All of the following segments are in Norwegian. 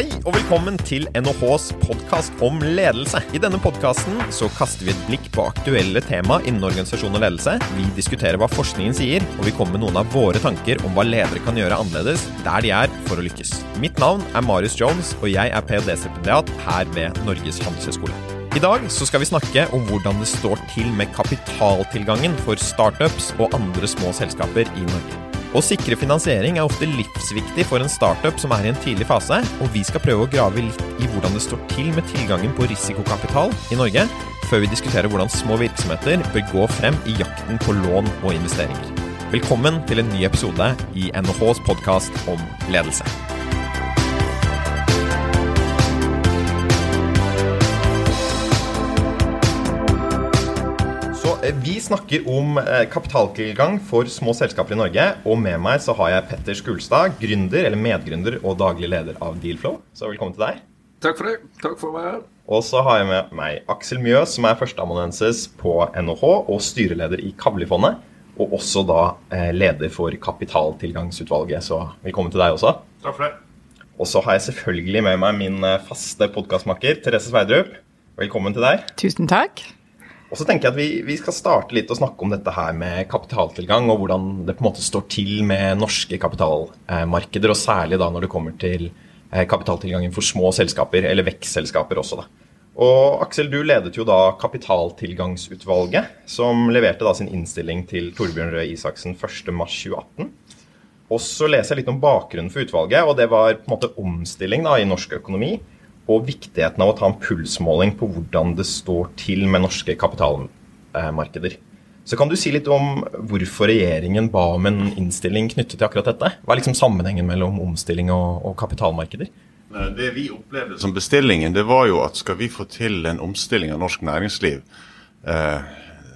Hei og velkommen til NHHs podkast om ledelse. I denne podkasten så kaster vi et blikk på aktuelle tema innen organisasjon og ledelse. Vi diskuterer hva forskningen sier, og vi kommer med noen av våre tanker om hva ledere kan gjøre annerledes der de er for å lykkes. Mitt navn er Marius Jones, og jeg er ph.d.-stipendiat her ved Norges handelshøyskole. I dag så skal vi snakke om hvordan det står til med kapitaltilgangen for startups og andre små selskaper i Norge. Å sikre finansiering er ofte livsviktig for en startup som er i en tidlig fase, og vi skal prøve å grave litt i hvordan det står til med tilgangen på risikokapital i Norge, før vi diskuterer hvordan små virksomheter bør gå frem i jakten på lån og investeringer. Velkommen til en ny episode i NHHs podkast om ledelse. Vi snakker om eh, kapitaltilgang for små selskaper i Norge. Og med meg så har jeg Petter Skulstad, gründer eller medgründer og daglig leder av Dealflow. Så velkommen til deg. Takk for det. Takk for å være her. Og så har jeg med meg Aksel Mjøs, som er førsteamanuensis på NHH og styreleder i Kavlifondet. Og også da eh, leder for kapitaltilgangsutvalget. Så velkommen til deg også. Takk for det. Og så har jeg selvfølgelig med meg min eh, faste podkastmakker Therese Sveidrup. Velkommen til deg. Tusen takk. Og så tenker jeg at vi, vi, skal starte litt å snakke om dette her med kapitaltilgang, og hvordan det på en måte står til med norske kapitalmarkeder, og særlig da når det kommer til eh, kapitaltilgangen for små selskaper, eller vekstselskaper også. da. Og Aksel, du ledet jo da Kapitaltilgangsutvalget, som leverte da sin innstilling til Torbjørn Røe Isaksen 1.3.2018. Og så leser jeg litt om bakgrunnen for utvalget, og det var på en måte omstilling da i norsk økonomi og viktigheten av å ta en pulsmåling på hvordan det står til med norske kapitalmarkeder. Så kan du si litt om hvorfor regjeringen ba om en innstilling knyttet til akkurat dette? Hva er liksom sammenhengen mellom omstilling og, og kapitalmarkeder? Det vi opplevde som bestillingen, det var jo at skal vi få til en omstilling av norsk næringsliv, eh,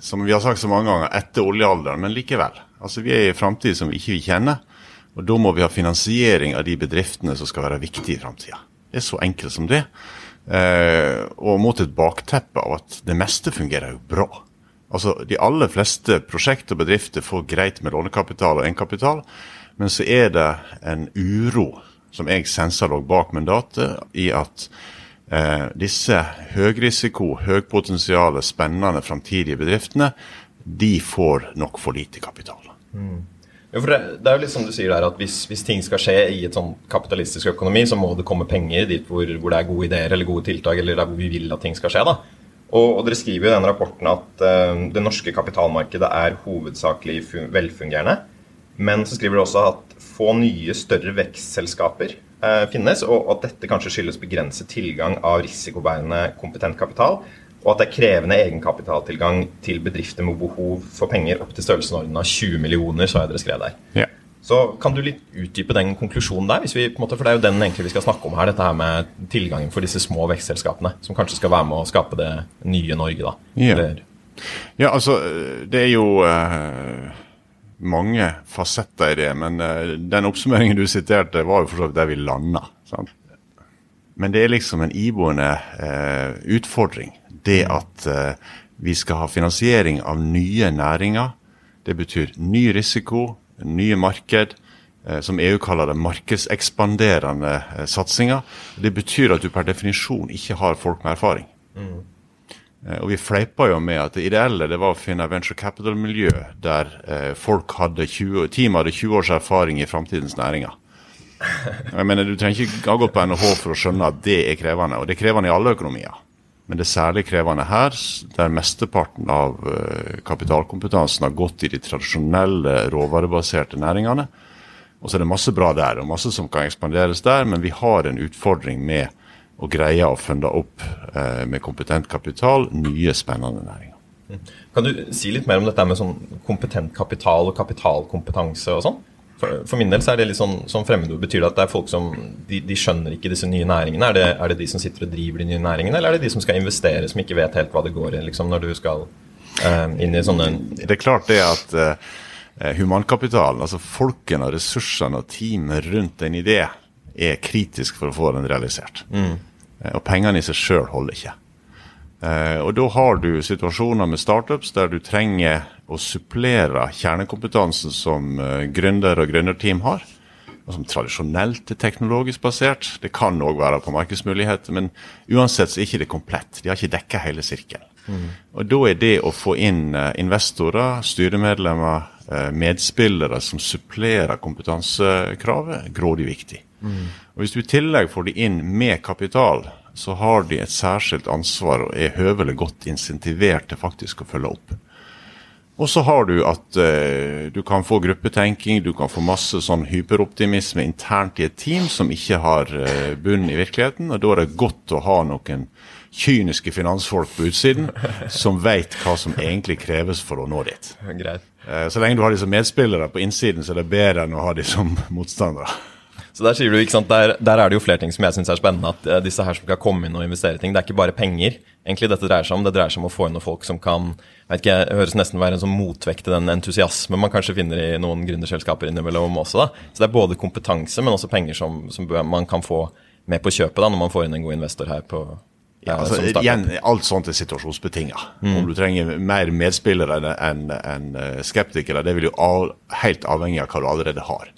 som vi har sagt så mange ganger, etter oljealderen, men likevel. Altså Vi er i en framtid som vi ikke vil kjenne. Og da må vi ha finansiering av de bedriftene som skal være viktige i framtida. Det er så enkelt som det. Eh, og mot et bakteppe av at det meste fungerer jo bra. Altså, De aller fleste prosjekter og bedrifter får greit med lånekapital og egenkapital, men så er det en uro som jeg senser lå bak mandatet, i at eh, disse høyrisiko, høypotensiale, spennende framtidige bedriftene, de får nok for lite kapital. Mm. Ja, for det, det, er jo litt som du sier der, at hvis, hvis, ting skal skje i et sånn kapitalistisk økonomi, så må det komme penger dit hvor, hvor, det er gode ideer eller gode tiltak, eller der hvor vi vil at ting skal skje. da. Og, og Dere skriver jo i den rapporten at uh, det norske kapitalmarkedet er hovedsakelig velfungerende. Men så skriver dere også at få nye, større vekstselskaper uh, finnes, og at dette kanskje skyldes begrenset tilgang av risikobærende kompetent kapital og at det er krevende egenkapitaltilgang til bedrifter med behov for penger opp til størrelsesorden av 20 millioner, så har dere skrevet der. Ja. Så Kan du litt utdype den konklusjonen der? Vi, måte, for Det er jo den egentlig vi skal snakke om her, dette her med tilgangen for disse små vekstselskapene, som kanskje skal være med å skape det nye Norge. da. Ja, ja altså, det er jo uh, mange fasetter i det, men uh, den oppsummeringen du siterte, var jo for så vidt der vi landa. Men det er liksom en iboende uh, utfordring det at uh, vi skal ha finansiering av nye næringer. Det betyr ny risiko, nye marked, uh, som EU kaller det markedsekspanderende uh, satsinger. Det betyr at du per definisjon ikke har folk med erfaring. Mm. Og Vi fleipa jo med at det ideelle det var å finne venture capital-miljø der folk hadde 20, team hadde 20 års erfaring i framtidens næringer. Jeg mener, Du trenger ikke ha gått på NHH for å skjønne at det er krevende, og det er krevende i alle økonomier. Men det er særlig krevende her, der mesteparten av eh, kapitalkompetansen har gått i de tradisjonelle råvarebaserte næringene. Og så er det masse bra der, og masse som kan ekspanderes der, men vi har en utfordring med å greie å funde opp eh, med kompetent kapital nye, spennende næringer. Kan du si litt mer om dette med sånn kompetent kapital og kapitalkompetanse og sånn? For, for, min del så er det litt sånn, sånn fremmedord. Betyr det at det er folk som de, de skjønner ikke disse nye næringene? Er det, er det, de som sitter og driver de nye næringene, eller er det de som skal investere, som ikke vet helt hva det går i liksom, når du skal uh, inn i sånne Det er klart det at uh, humankapitalen, altså folkene og ressursene og teamet rundt en idé, er kritisk for å få den realisert. Mm. Uh, og pengene i seg sjøl holder ikke. og da har du situasjoner med startups der du trenger å supplere kjernekompetansen som uh, gründer og gründerteam har, og som tradisjonelt er teknologisk basert. Det kan òg være på markedsmuligheter, men uansett så er ikke det komplett. De har ikke dekka hele sirkelen. Mm. Og Da er det å få inn uh, investorer, styremedlemmer, uh, medspillere som supplerer kompetansekravet, grådig viktig. Mm. Og Hvis du i tillegg får de inn med kapital, så har de et særskilt ansvar og er høvelig godt insentivert til faktisk å følge opp. Og så har du at uh, du kan få gruppetenking, du kan få masse sånn hyperoptimisme internt i et team som ikke har uh, bunn i virkeligheten. Og da er det godt å ha noen kyniske finansfolk på utsiden som veit hva som egentlig kreves for å nå dit. Greit. Uh, så lenge du har disse medspillere på innsiden, så er det bedre enn å ha de som motstandere. Så der sier du, ikke sant, der, der er det jo flere ting som jeg syns er spennende. At disse her som kan komme inn og investere ting, det er ikke bare penger egentlig dette dreier seg om. Det dreier seg om å få inn noen folk som kan vet ikke, det høres nesten være en sånn motvekt til den entusiasmen man kanskje finner i noen gründerselskaper innimellom også. da. Så det er både kompetanse, men også penger som, som man kan få med på kjøpet da, når man får inn en god investor her på ja, altså, igjen, Alt sånt er situasjonsbetinga. Mm. Om du trenger mer medspillere enn en en skeptikere, det vil jo av, helt avhengig av hva du allerede har.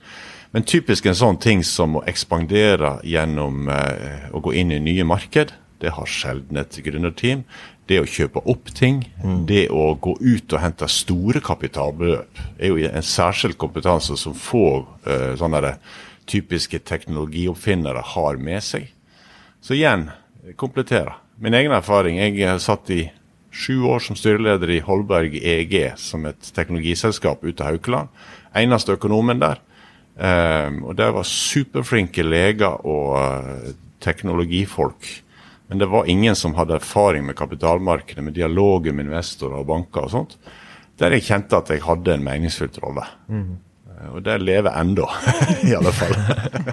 Men typisk en sånn ting som å ekspandere gjennom eh, å gå inn i nye marked, det har sjelden et gründerteam. Det å kjøpe opp ting, mm. det å gå ut og hente store kapitalbeløp, er jo en særskilt kompetanse som få uh, sånne typiske teknologioppfinnere har med seg. Så igjen, komplettere. Min egen erfaring. Jeg satt i sju år som styreleder i Holberg EG, som et teknologiselskap ute av Haukeland. Eneste økonomen der. Um, og der var superflinke leger og uh, teknologifolk. Men det var ingen som hadde erfaring med kapitalmarkedet, med dialoger med investorer og banker og sånt. Der jeg kjente at jeg hadde en meningsfylt rolle. Mm. Og det lever ennå, i alle fall.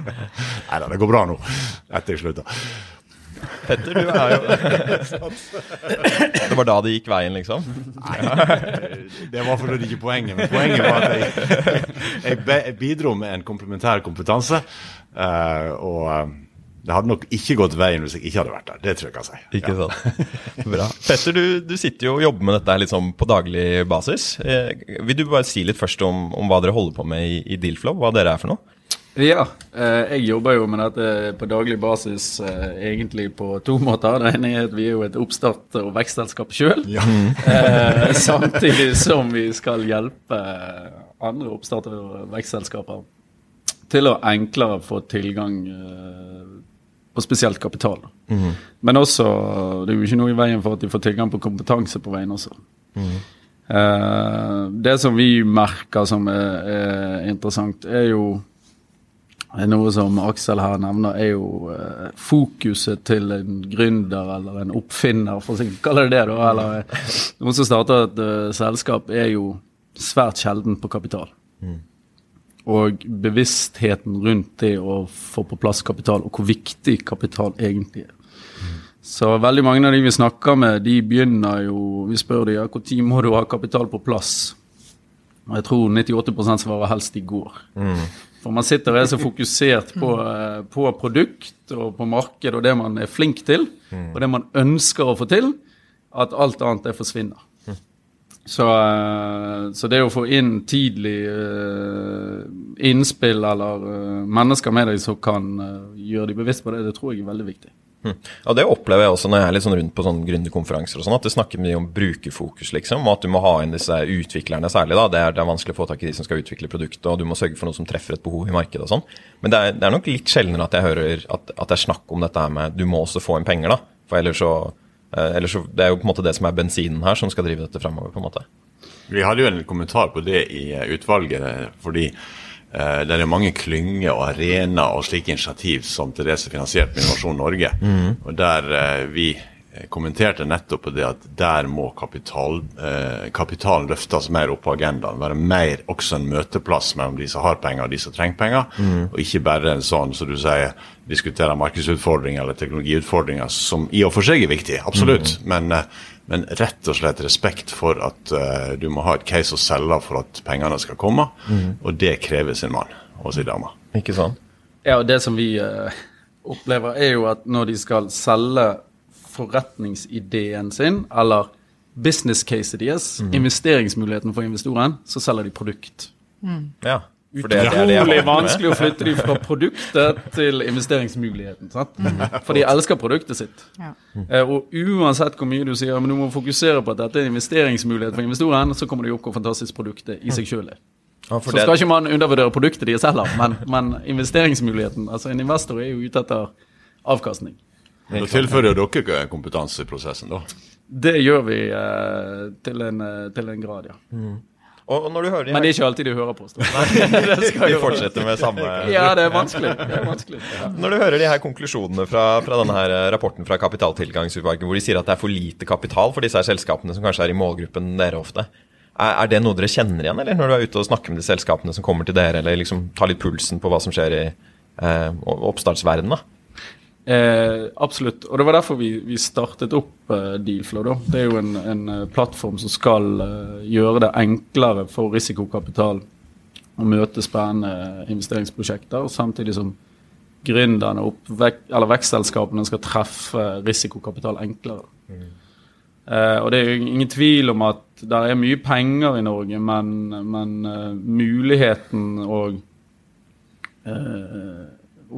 Nei da, det går bra nå, etter jeg slutta. Petter, du er jo Det var da det gikk veien, liksom? Nei, det var for det ikke poenget. Men poenget var at jeg, jeg bidro med en komplementær kompetanse. Uh, og uh, det hadde nok ikke gått veien hvis jeg ikke hadde vært der. Det tror jeg kan si. Ikke ja. sant. Bra. Petter, du, du, sitter jo og jobber med dette liksom på daglig basis. Eh, vil du bare si litt først om, om, hva dere holder på med i, i Dealflow? Hva dere er for noe? Ja, eh, jeg jobber jo med dette på daglig basis eh, egentlig på to måter. Det ene er at vi er jo et oppstart- og vekstselskap sjøl. Ja. eh, samtidig som vi skal hjelpe andre oppstart- og vekstselskaper til å enklere få tilgang på spesielt kapital. Mm. Men også, det er jo ikke noe i veien for at de får tilgang på kompetanse på veien også. Mm. Eh, det som vi merker som er, er interessant, er jo noe som Aksel her nevner, er jo eh, fokuset til en gründer eller en oppfinner, for å kalle det det. da, eller eh, Noen som starter et uh, selskap, er jo svært sjelden på kapital. Mm. Og bevisstheten rundt det å få på plass kapital, og hvor viktig kapital egentlig er. Så veldig mange av de vi snakker med, de begynner jo Vi spør de ja, når må du ha kapital på plass. Og jeg tror 98 svarer helst i går. Mm. For man sitter og er så fokusert på, eh, på, produkt og på marked og det man er flink til, og det man ønsker å få til, at alt annet det forsvinner. Mm. Så, eh, så, det å få inn tidlig uh, innspill eller uh, mennesker med deg som kan uh, gjøre de bevisst på det, det tror jeg er veldig viktig. Hm. Ja, Det opplever jeg også når jeg er litt sånn rundt på sånn gründerkonferanser. og sånn, At det snakker mye om brukerfokus, liksom. Og at du må ha inn disse utviklerne særlig. da, Det er, det er vanskelig å få tak i de som skal utvikle produktet, og du må sørge for noe som treffer et behov i markedet og sånn. Men det er, det er, nok litt sjeldnere at jeg hører at, at det er snakk om dette her med du må også få inn penger, da. For ellers så, eh, ellers så Det er jo på en måte det som er bensinen her, som skal drive dette framover, på en måte. Vi hadde jo en kommentar på det i eh, utvalget, fordi Uh, det er mange klynger og arenaer og slike initiativ som er finansiert med Innovasjon Norge. Mm. Og der vi eh, kommenterte nettopp på det at der må kapital, eh, kapitalen løftes mer opp på agendaen. Være mer også en møteplass mellom de som har penger og de som trenger penger. Mm. Og ikke bare en sånn, som du sier, diskutere markedsutfordringer eller teknologiutfordringer, som i og for seg er viktig, absolutt. Mm. Men men rett og slett respekt for at uh, du må ha et case å selge for at pengene skal komme. Mm. Og det krever sin mann og sin dame. Ikke sant? Ja, og det som vi uh, opplever, er jo at når de skal selge forretningsideen sin, eller business case deres, mm. investeringsmuligheten for investoren, så selger de produkt. Mm. Ja. For det, det er det Utrolig vanskelig å flytte dem fra produktet til investeringsmuligheten. Sant? For de elsker produktet sitt. Ja. Eh, og uansett hvor mye du sier men du må fokusere på at dette er en investeringsmulighet for investoren, så kommer de opp hvor fantastisk produktet i seg sjøl er. Ja, Så det, skal ikke man undervurdere produktet de selger, men, men investeringsmuligheten Altså, en investor er jo ute etter avkastning. Da tilfører jo dere kompetanse i prosessen, da. Det gjør vi eh, til, en, eh, til en grad, ja. og, og når du hører de Men det er ikke alltid de hører på oss. Vi fortsetter med samme Ja, det er vanskelig. Det er vanskelig. Ja. Når du hører de her konklusjonene fra, fra denne her eh, rapporten fra Kapitaltilgangsutvalget, hvor de sier at det er for lite kapital for disse her selskapene som kanskje er i målgruppen dere ofte, er, er det noe dere kjenner igjen, eller når du er ute og snakker med de selskapene som kommer til dere, eller liksom tar litt pulsen på hva som skjer i eh, oppstartsverdenen? da? Eh, absolutt. Og det var derfor vi, vi startet opp eh, Dealflow. Da. Det er jo en, en eh, plattform som skal eh, gjøre det enklere for risikokapital å møte spennende investeringsprosjekter, samtidig som gründerne og vek, vekstselskapene skal treffe risikokapital enklere. Eh, og det er jo ingen tvil om at det er mye penger i Norge, men, men eh, muligheten og eh,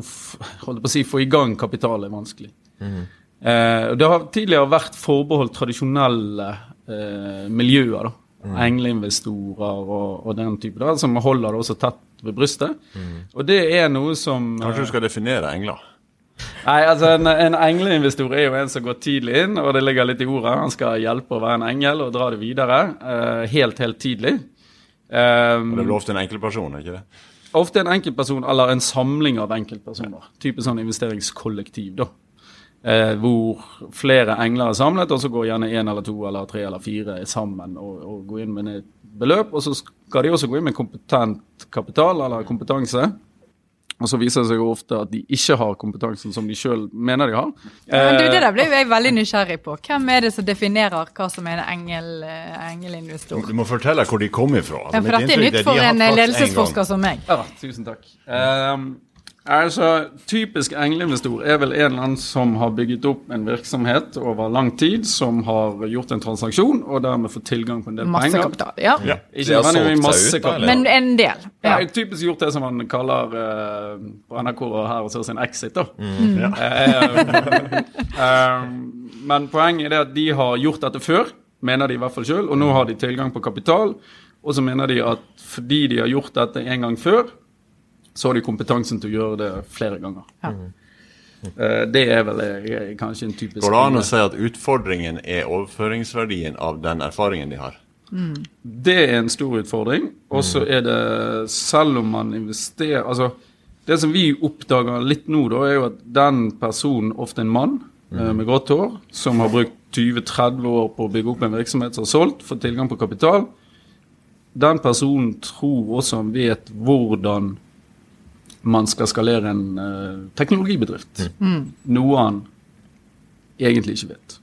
uff, holdt på å si, få i gang kapital er vanskelig. Eh, det har tidligere vært forbeholdt tradisjonelle eh, miljøer. da. Engleinvestorer og, og den type, da, som holder det også tett ved brystet. Og det er noe som Kanskje du skal definere engler? Nei, altså En, en engleinvestor er jo en som går tidlig inn, og det ligger litt i ordet. Han skal hjelpe å være en engel og dra det videre. eh, helt, helt tidlig. Um, Det er vel ofte en enkeltperson, er ikke det? Ofte en enkeltperson eller en samling av enkeltpersoner. Type sånn investeringskollektiv, da. Eh, hvor flere engler er samlet, og så går gjerne én eller to eller tre eller fire sammen og, og går inn med et beløp. Og så skal de også gå inn med kompetent kapital eller kompetanse. Og så viser det seg jo ofte at de ikke har kompetansen som de sjøl mener de har. Men du, Eh, det der ble jeg veldig nysgjerrig på. Hvem er det som definerer hva som er en engel, eh, engelinvestor? Du må fortelle hvor de kom ifra. Ja, Altså, for dette er nytt for en ledelsesforsker en som meg. Ja, tusen takk. Um, altså, Typisk engleinvestor er vel en eller annen som har bygget opp en virksomhet over lang tid, som har gjort en transaksjon og dermed fått tilgang på en del Masse penger. kapital. Ja. Ja. Ikke De har nødvendigvis masse ut, kapital. Men en del. Ja, Ja. typisk gjort det som man kaller uh, på NRK og her og så sin exit. da. Mm. Ja. Uh, men poenget er at de har gjort dette før, mener de i hvert fall sjøl, og nå har de tilgang på kapital. Og så mener de at fordi de har gjort dette en gang før, så har de kompetansen til å gjøre det flere ganger. Ja. Eh, det er vel eh, kanskje en typisk Går det an å si at utfordringen er overføringsverdien av den erfaringen de har? Det er en stor utfordring. Og så er det, selv om man investerer Altså, det som vi oppdager litt nå, da, er jo at den personen, ofte en mann mm. med grått hår, som har brukt 20-30 år på å bygge opp en virksomhet som har solgt, fått tilgang på kapital, den personen tror også han vet hvordan man skal skalere en uh, teknologibedrift. Noe han egentlig ikke vet.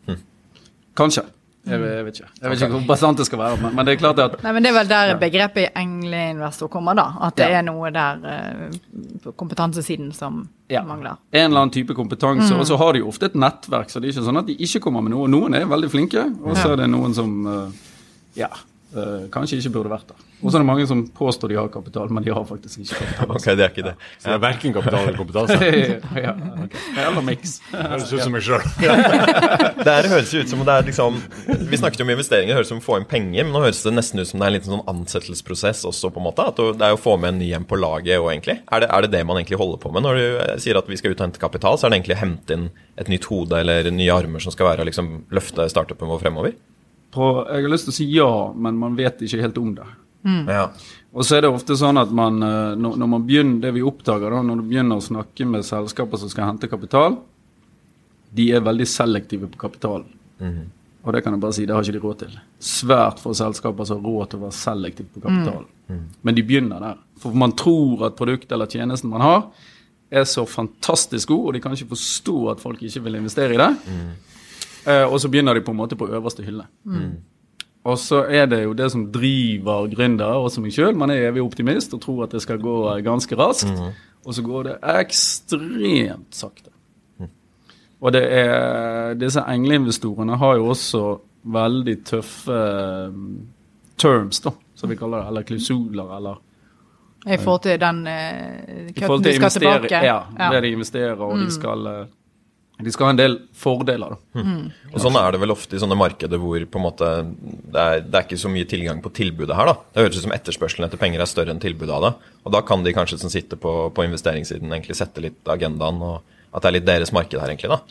Kanskje. Jeg, jeg vet ikke. Jeg vet ikke hvor bastant det skal være, men, men det er klart at Nei, men Det er vel der begrepet engleinvestor kommer, da. At det Ja. er noe der eh, på kompetansesiden som Ja. mangler. en eller annen type kompetanse. Og så har de jo ofte et nettverk, så det er ikke sånn at de ikke kommer med noe. Noen er veldig flinke, og så Ja. er det noen som uh, ja, uh, kanskje ikke burde vært der. Og så er det mange som påstår de har kapital, men de har faktisk ikke kapital. Ok, det er ikke det. Så det er verken kapital eller kompetanse? ja, okay. Eller miks. Høres ut som meg sjøl. Det her høres ut som det er liksom Vi snakket jo om investeringer, det høres ut som å få inn penger, men nå høres det nesten ut som det er en liten sånn ansettelsesprosess også, på en måte. At det er å få med en ny en på laget òg, egentlig. Er det, er det det man egentlig holder på med? Når du eh, sier at vi skal ut og hente kapital, så er det egentlig å hente inn et nytt hode eller nye armer som skal være å liksom løfte startupen vår fremover? På, jeg har lyst til å si ja, men man vet ikke helt om det. Ja. Og så er det ofte sånn at man, eh, når, man begynner, det vi oppdager da, når du begynner å snakke med selskaper som skal hente kapital, de er veldig selektive på kapital. Og det kan jeg bare si, det har ikke de råd til. Svært få selskaper som har råd til å være selektive på kapital. Men de begynner der. For man tror at produktet eller tjenesten man har, er så fantastisk god, og de kan ikke forstå at folk ikke vil investere i det. Eh, og så begynner de på en måte på øverste hylle. Og så er det jo det som driver gründere, også meg sjøl. Man er evig optimist og tror at det skal gå ganske raskt. Og så går det ekstremt sakte. Og det er, disse engleinvestorene har jo også veldig tøffe um, terms, da, som vi kaller det, eller klausuler, eller I forhold til den uh, I de skal tilbake. ja, det de investerer, og de skal eh, de skal ha en del fordeler. da. Og Sånn er det vel ofte i sånne markeder hvor på en måte det er, det er ikke så mye tilgang på tilbudet her. da. Det høres ut som etterspørselen etter penger er større enn tilbudet av det. Og da kan de kanskje som sitter på, på investeringssiden egentlig sette litt agendaen, og at det er litt deres marked her, egentlig. da.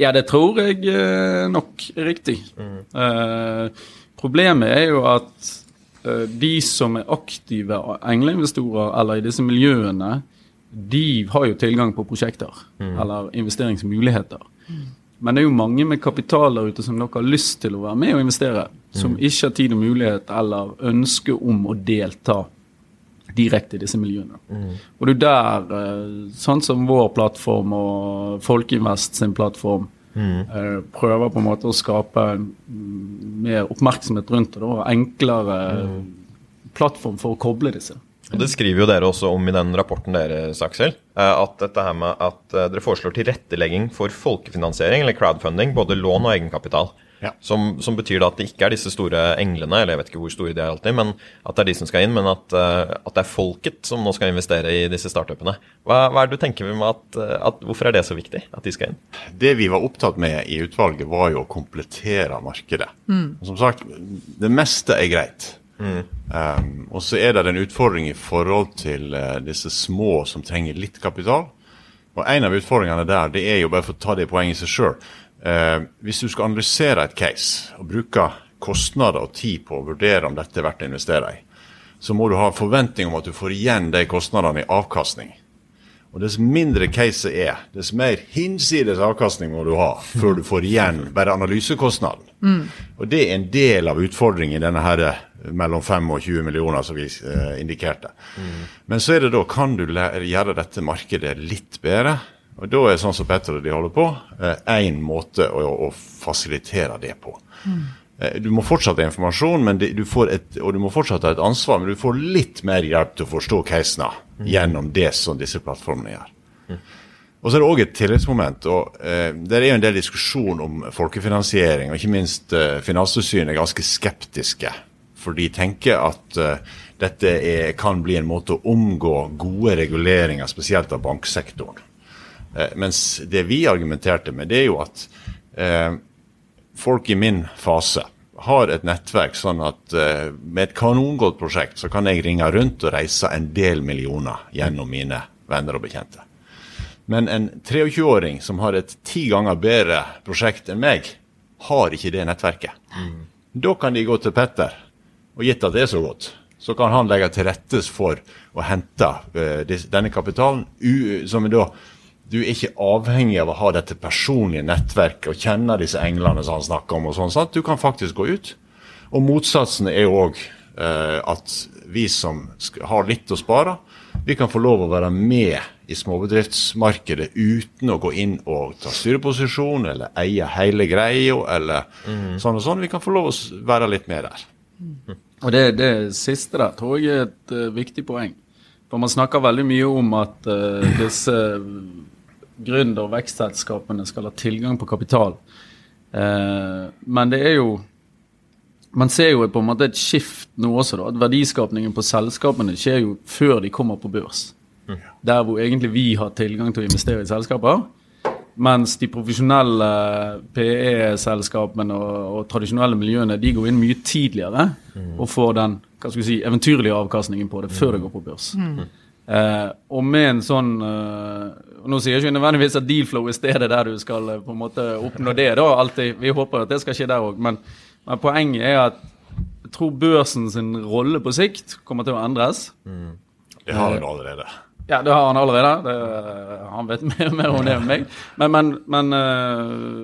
Ja, det tror jeg eh, nok er riktig. Eh, problemet er jo at eh, de som er aktive engleinvestorer eller i disse miljøene, de har jo tilgang på prosjekter eller investeringsmuligheter. Men det er jo mange med kapital der ute som dere har lyst til å være med og investere, som ikke har tid og mulighet eller ønske om å delta direkte i disse miljøene. Og det er der, eh, sånn som vår plattform og Folkeinvest sin plattform, Mm. prøver på en måte å skape mm, mer oppmerksomhet rundt det, og enklere plattform for å koble disse. Og Det skriver jo dere også om i den rapporten deres, Aksel. eh, At dette her med at eh, dere foreslår tilrettelegging for folkefinansiering, eller crowdfunding, både lån og egenkapital. Ja. Som, som betyr da at det ikke er disse store englene, eller jeg vet ikke hvor store de er alltid, men at det er de som skal inn, men at, eh, at det er folket som nå skal investere i disse startupene. Hva, hva er det du tenker med at, at Hvorfor er det så viktig at de skal inn? Det vi var opptatt med i utvalget, var jo å komplettere markedet. Som sagt, det meste er greit. Um, og så er det en utfordring i forhold til uh, disse små som trenger litt kapital. Og en av utfordringene der, det er jo bare for å ta det poenget i seg sjøl. hvis du skal analysere et case og bruke kostnader og tid på å vurdere om dette er verdt å investere i, så må du ha en forventning om at du får igjen de kostnadene i avkastning. Og Dess mindre caset er, dess mer hinsides avkastning må du ha før du får igjen bare analysekostnaden. Og Det er en del av utfordringen i denne her eh, mellom 5 og 20 millioner som vi eh, indikerte. Men så er det da, kan du gjøre dette markedet litt bedre? Og Da er sånn som Petter og de holder på, én måte å, å fasilitere det på. Eh, Du må fortsatt ha informasjon, det, du et, og du må fortsatt ha et ansvar, men du får litt mer hjelp til å forstå casene gjennom det som disse plattformene gjør. Og så er det òg et tilleggsmoment. og eh, Det er jo en del diskusjon om folkefinansiering, og ikke minst eh, Finanstilsynet er ganske skeptiske. For de tenker at eh, dette er, kan bli en måte å omgå gode reguleringer, spesielt av banksektoren. Eh, mens det vi argumenterte med, det er jo at eh, folk i min fase har et nettverk sånn at med et kanongodt prosjekt så kan jeg ringe rundt og reise en del millioner gjennom mine venner og bekjente. Men en 23-åring som har et ti ganger bedre prosjekt enn meg, har ikke det nettverket. Da kan de gå til Petter, og gitt at det er så godt, så kan han legge til rette for å hente eh, denne kapitalen, som er da du er ikke avhengig av å ha dette personlige nettverket og kjenne disse englene som han snakker om. og sånn, sant? Du kan faktisk gå ut. Og motsatsen er jo òg eh, at vi som har litt å spare, vi kan få lov å være med i småbedriftsmarkedet uten å gå inn og ta styreposisjon eller eie hele greia eller sånn og sånn. Vi kan få lov å være litt med der. Og det, det siste der tror jeg er et uh, viktig poeng. For man snakker veldig mye om at uh, disse gründer- og vekstselskapene skal ha tilgang på kapital. Uh, men det er jo Man ser jo på en måte et skift nå også, da. At verdiskapningen på selskapene skjer jo før de kommer på børs. Der hvor egentlig vi har tilgang til å investere i selskaper. Mens de profesjonelle PE-selskapene og, og tradisjonelle miljøene de går inn mye tidligere og får den hva skal vi si, eventyrlige avkastningen på det før det går på børs. Eh, og med en sånn eh, Nå sier jeg ikke nødvendigvis at Dealflow er stedet der du skal eh, på en måte oppnå det. da, alltid, Vi håper at det skal skje der òg, men, men poenget er at jeg tror børsen sin rolle på sikt kommer til å endres. Det har den allerede. Ja, det har han allerede. Det, han vet mer, mer om det enn meg. Men, men, men eh,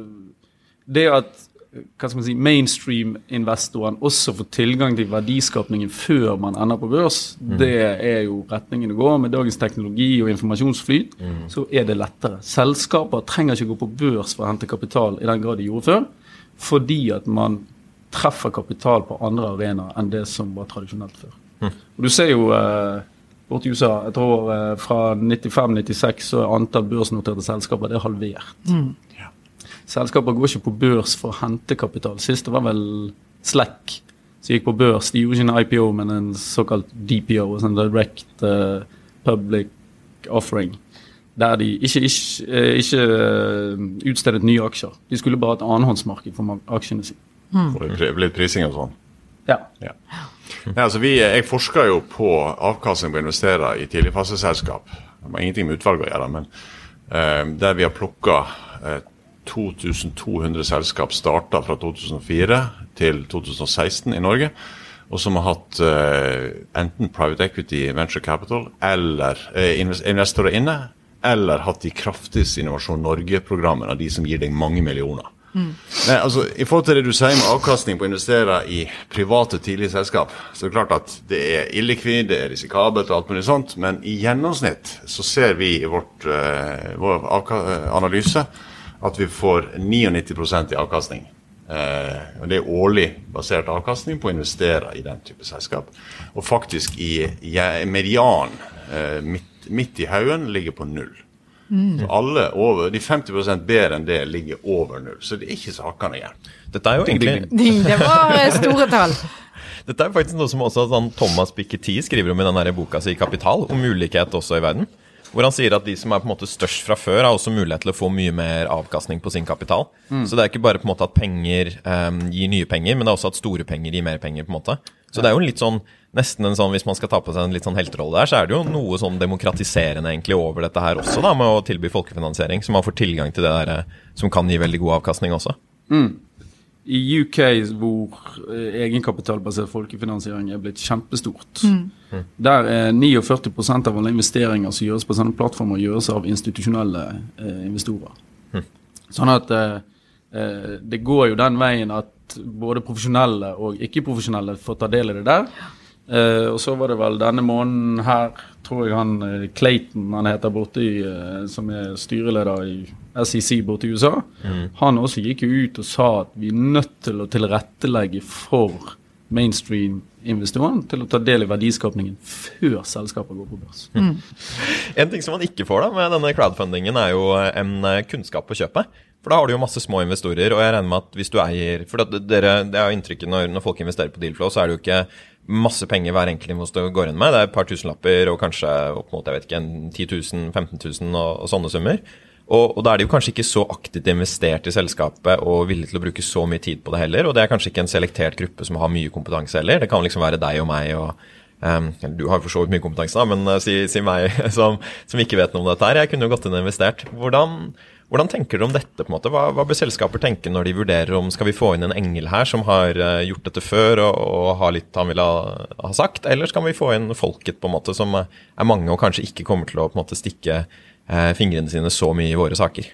det at hva skal man si, mainstream-investoren også får tilgang til verdiskapningen før man ender på børs, det er jo retningen å gå. Med dagens teknologi og informasjonsflyt så er det lettere. Selskaper trenger ikke gå på børs for å hente kapital i den grad de gjorde før, fordi at man treffer kapital på andre arenaer enn det som var tradisjonelt før. Og Du ser jo eh, borti USA, jeg tror eh, fra 95-96 så er antall børsnoterte selskaper det er halvert. Selskaper går ikke på børs for å hente kapital. Sist det var vel Slack som gikk på børs. De gjorde ikke en IPO, men en såkalt DPO, en sånn Direct uh, Public Offering. Der de ikke, ikke, uh, ikke uh, utstedet nye aksjer. De skulle bare ha et annenhåndsmarked for aksjene sine. Mm. Litt prising og sånn? Ja. ja. Nei, altså vi, jeg forsker jo på avkastning på å investere i tidligfaseselskap. Det har ingenting med utvalget å gjøre, men uh, der vi har plukka uh, 2200 selskap starta fra 2004 til 2016 i Norge. Og som har hatt uh, enten private equity, venture capital eller investorer inne, eller hatt de kraftigste Innovasjon Norge-programmene, de som gir deg mange millioner. Mm. Nei, altså, I forhold til det du sier med avkastning på å investere i private tidlige selskap, så er det klart at det er illikvid, det er risikabelt og alt mulig sånt, men i gjennomsnitt så ser vi i vårt, uh, vår analyse at vi får 99% i avkastning. Uh, og Det er årlig basert avkastning på å investere i den type selskap. Og faktisk i, i median uh, midt, midt, i haugen ligger på null. Mm. Så alle over, De 50 bedre enn det ligger over null. Så det er ikke sakene igjen. Dette er jo egentlig Det var eh, store tall. Dette er faktisk noe som også sånn, Thomas Piketty skriver om i denne boka si 'Kapital', om mulighet også i verden. Hvor han sier at de som er på en måte størst fra før, har også mulighet til å få mye mer avkastning på sin kapital. Mm. Så det er ikke bare på en måte at penger um, gir nye penger, men det er også at store penger gir mer penger. på en måte. Så det er jo litt sånn, nesten en sånn, Hvis man skal ta på seg en litt sånn helterolle der, så er det jo noe sånn demokratiserende egentlig over dette her også, da, med å tilby folkefinansiering. Så man får tilgang til det der eh, som kan gi veldig god avkastning også. Mm i UK hvor eh, egenkapitalbasert folkefinansiering er blitt kjempestort. Mm. Der er 49% av alle investeringer som gjøres på sånne plattformer, gjøres av institusjonelle eh, investorer. Mm. Sånn at eh, eh, det går jo den veien at både profesjonelle og ikke-profesjonelle får ta del i det der. Eh, og så var det vel denne måneden her, tror jeg han eh, Clayton han heter borte i, eh, som er styreleder i SEC borte i USA, mm. han også gikk jo ut og sa at vi er nødt til å tilrettelegge for mainstream-investorene til å ta del i verdiskapningen før selskapet går på børs. Mm. En ting som man ikke får da med denne crowdfundingen, er jo en kunnskap på kjøpet. For da har du jo masse små investorer, og jeg regner med at hvis du eier For dere, det er jo inntrykket når, når folk investerer på Dealflow, så er det jo ikke masse penger hver enkelt investor går inn med. Det er et par tusenlapper og kanskje opp mot jeg vet ikke, 10 000, 15 000 og, og sånne summer. Og, og, da er de jo kanskje ikke så aktivt investert i selskapet og villige til å bruke så mye tid på det heller. Og det er kanskje ikke en selektert gruppe som har mye kompetanse heller. Det kan liksom være deg og meg og um, Du har for så vidt mye kompetanse, da, men uh, si, si, meg som, som, ikke vet noe om dette her. Jeg kunne jo gått inn og investert. Hvordan, hvordan tenker dere om dette? på en måte? Hva, hva, bør selskaper tenke når de vurderer om skal vi få inn en engel her som har uh, gjort dette før og, og har litt han ville ha, ha, sagt, eller skal vi få inn folket på en måte som er mange og kanskje ikke kommer til å på en måte stikke fingrene sine så mye i våre saker?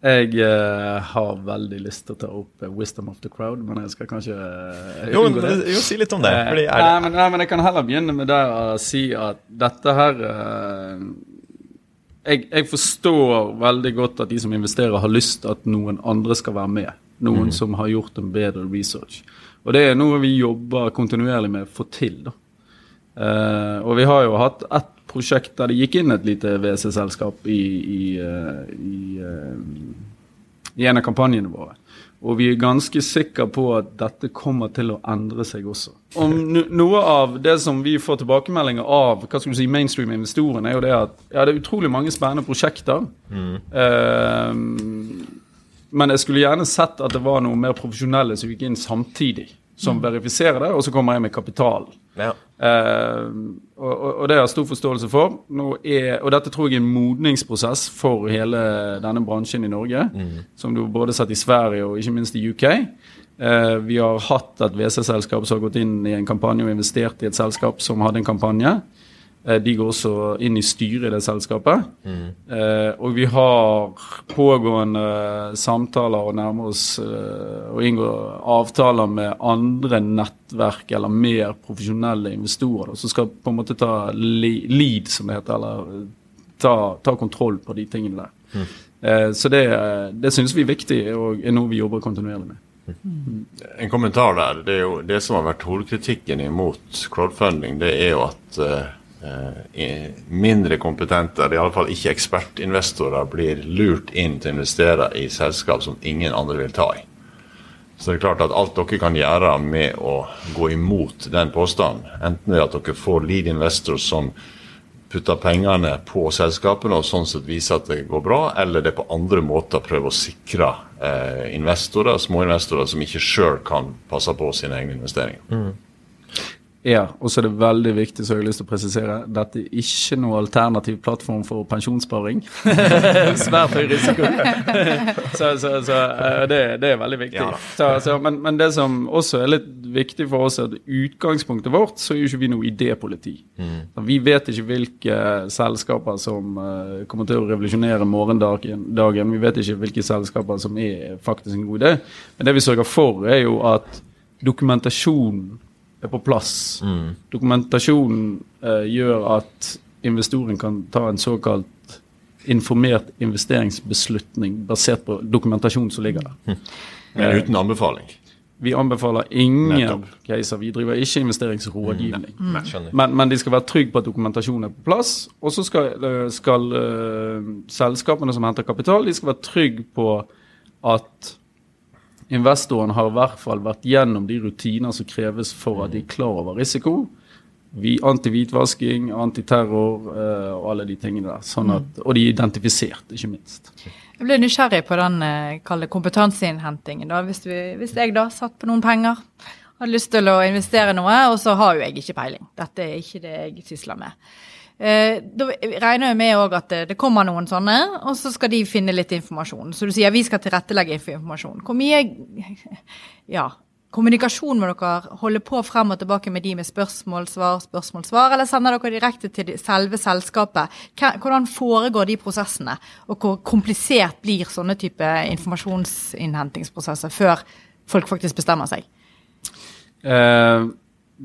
Jeg uh, har veldig lyst til å ta opp uh, 'Wisdom of the Crowd', men jeg skal kanskje uh, jo, jo, si litt om det. nei, men, nei, men, jeg kan heller begynne med det å si at dette her jeg, jeg, forstår veldig godt at de som investerer, har lyst til at noen andre skal være med. Noen mm. som har gjort en bedre research. Og det er noe vi jobber kontinuerlig med å få til. da. Uh, og vi har jo hatt ett prosjekt der det gikk inn et lite WC-selskap i, i, uh, i, uh, i, en av kampanjene våre. Og vi er ganske sikre på at dette kommer til å endre seg også. Om noe av det som vi får tilbakemeldinger av hva skal du si, mainstream-investorene, er jo det at ja, det er utrolig mange spennende prosjekter. Mm. Eh, men jeg skulle gjerne sett at det var noe mer profesjonelle som gikk inn samtidig som mm. verifiserer det, og så kommer jeg med kapital. Ja. Uh, og, og, det har jeg stor forståelse for. Er, og dette tror jeg er en modningsprosess for hele denne bransjen i Norge. Mm. Som du både har sett i Sverige og ikke minst i UK. Uh, eh, vi har hatt et WC-selskap som har gått inn i en kampanje og investert i et selskap som hadde en kampanje. Eh, de går også inn i styret i det selskapet. Mm. Eh, og vi har pågående samtaler og nærmer oss eh, å inngå avtaler med andre nettverk eller mer profesjonelle investorer som skal på en måte ta lead, som det heter, eller ta, ta kontroll på de tingene der. Mm. Eh, så det, det synes vi er viktig og er noe vi jobber kontinuerlig med. Mm. En kommentar der. Det, er jo, det som har vært hovedkritikken imot crowdfunding, det er jo at mindre kompetente, eller iallfall ikke ekspertinvestorer, blir lurt inn til å investere i selskap som ingen andre vil ta i. Så det er klart at alt dere kan gjøre med å gå imot den påstanden, enten ved at dere får lead investor som putter pengene på selskapene og sånn sett viser at det går bra, eller det på andre måter prøver å sikre eh, investorer, småinvestorer som ikke sjøl kan passe på sine egne investeringer. Mm. Ja, og så er det veldig viktig, så jeg har lyst til å presisere, dette er ikke noe alternativ plattform for pensjonssparing. Svært høy risiko. så, så, så eh, det, det, er veldig viktig. Ja. Så, så, men, men, det som også er litt viktig for oss, er at utgangspunktet vårt så er jo ikke vi noe idépoliti. Mm. Vi vet ikke hvilke selskaper som uh, kommer til å revolusjonere morgendagen. Vi vet ikke hvilke selskaper som er faktisk en god idé. Men det vi sørger for, er jo at dokumentasjonen er på plass. Mm. Dokumentasjonen eh, gjør at investoren kan ta en såkalt informert investeringsbeslutning basert på dokumentasjonen som ligger der. Mm. Men uten anbefaling? Vi anbefaler ingen caser. Vi driver ikke investeringsrådgivning. Mm. Men, men, de skal være trygge på at dokumentasjonen er på plass. Og så skal, eh, skal uh, selskapene som henter kapital, de skal være trygge på at investoren har i hvert fall vært gjennom de rutiner som kreves for at de er klar over risiko. Anti-hvitvasking, antiterror uh, og alle de tingene der. Sånn at, og de er identifisert, ikke minst. Jeg ble nysgjerrig på den uh, kompetanseinnhentingen. da. Hvis, vi, hvis, jeg da satt på noen penger, hadde lyst til å investere noe, og så har jo jeg ikke peiling. Dette er ikke det jeg sysler med. Eh, da regner jeg med at det, kommer noen sånne, og så skal de finne litt informasjon. Så du sier vi skal tilrettelegge for informasjon. Hvor mye ja, kommunikasjon må dere holde på frem og tilbake med de med spørsmål, svar, spørsmål, svar, eller sender dere direkte til selve selskapet? Hvordan foregår de prosessene, og hvor komplisert blir sånne type informasjonsinnhentingsprosesser før folk faktisk bestemmer seg? Uh,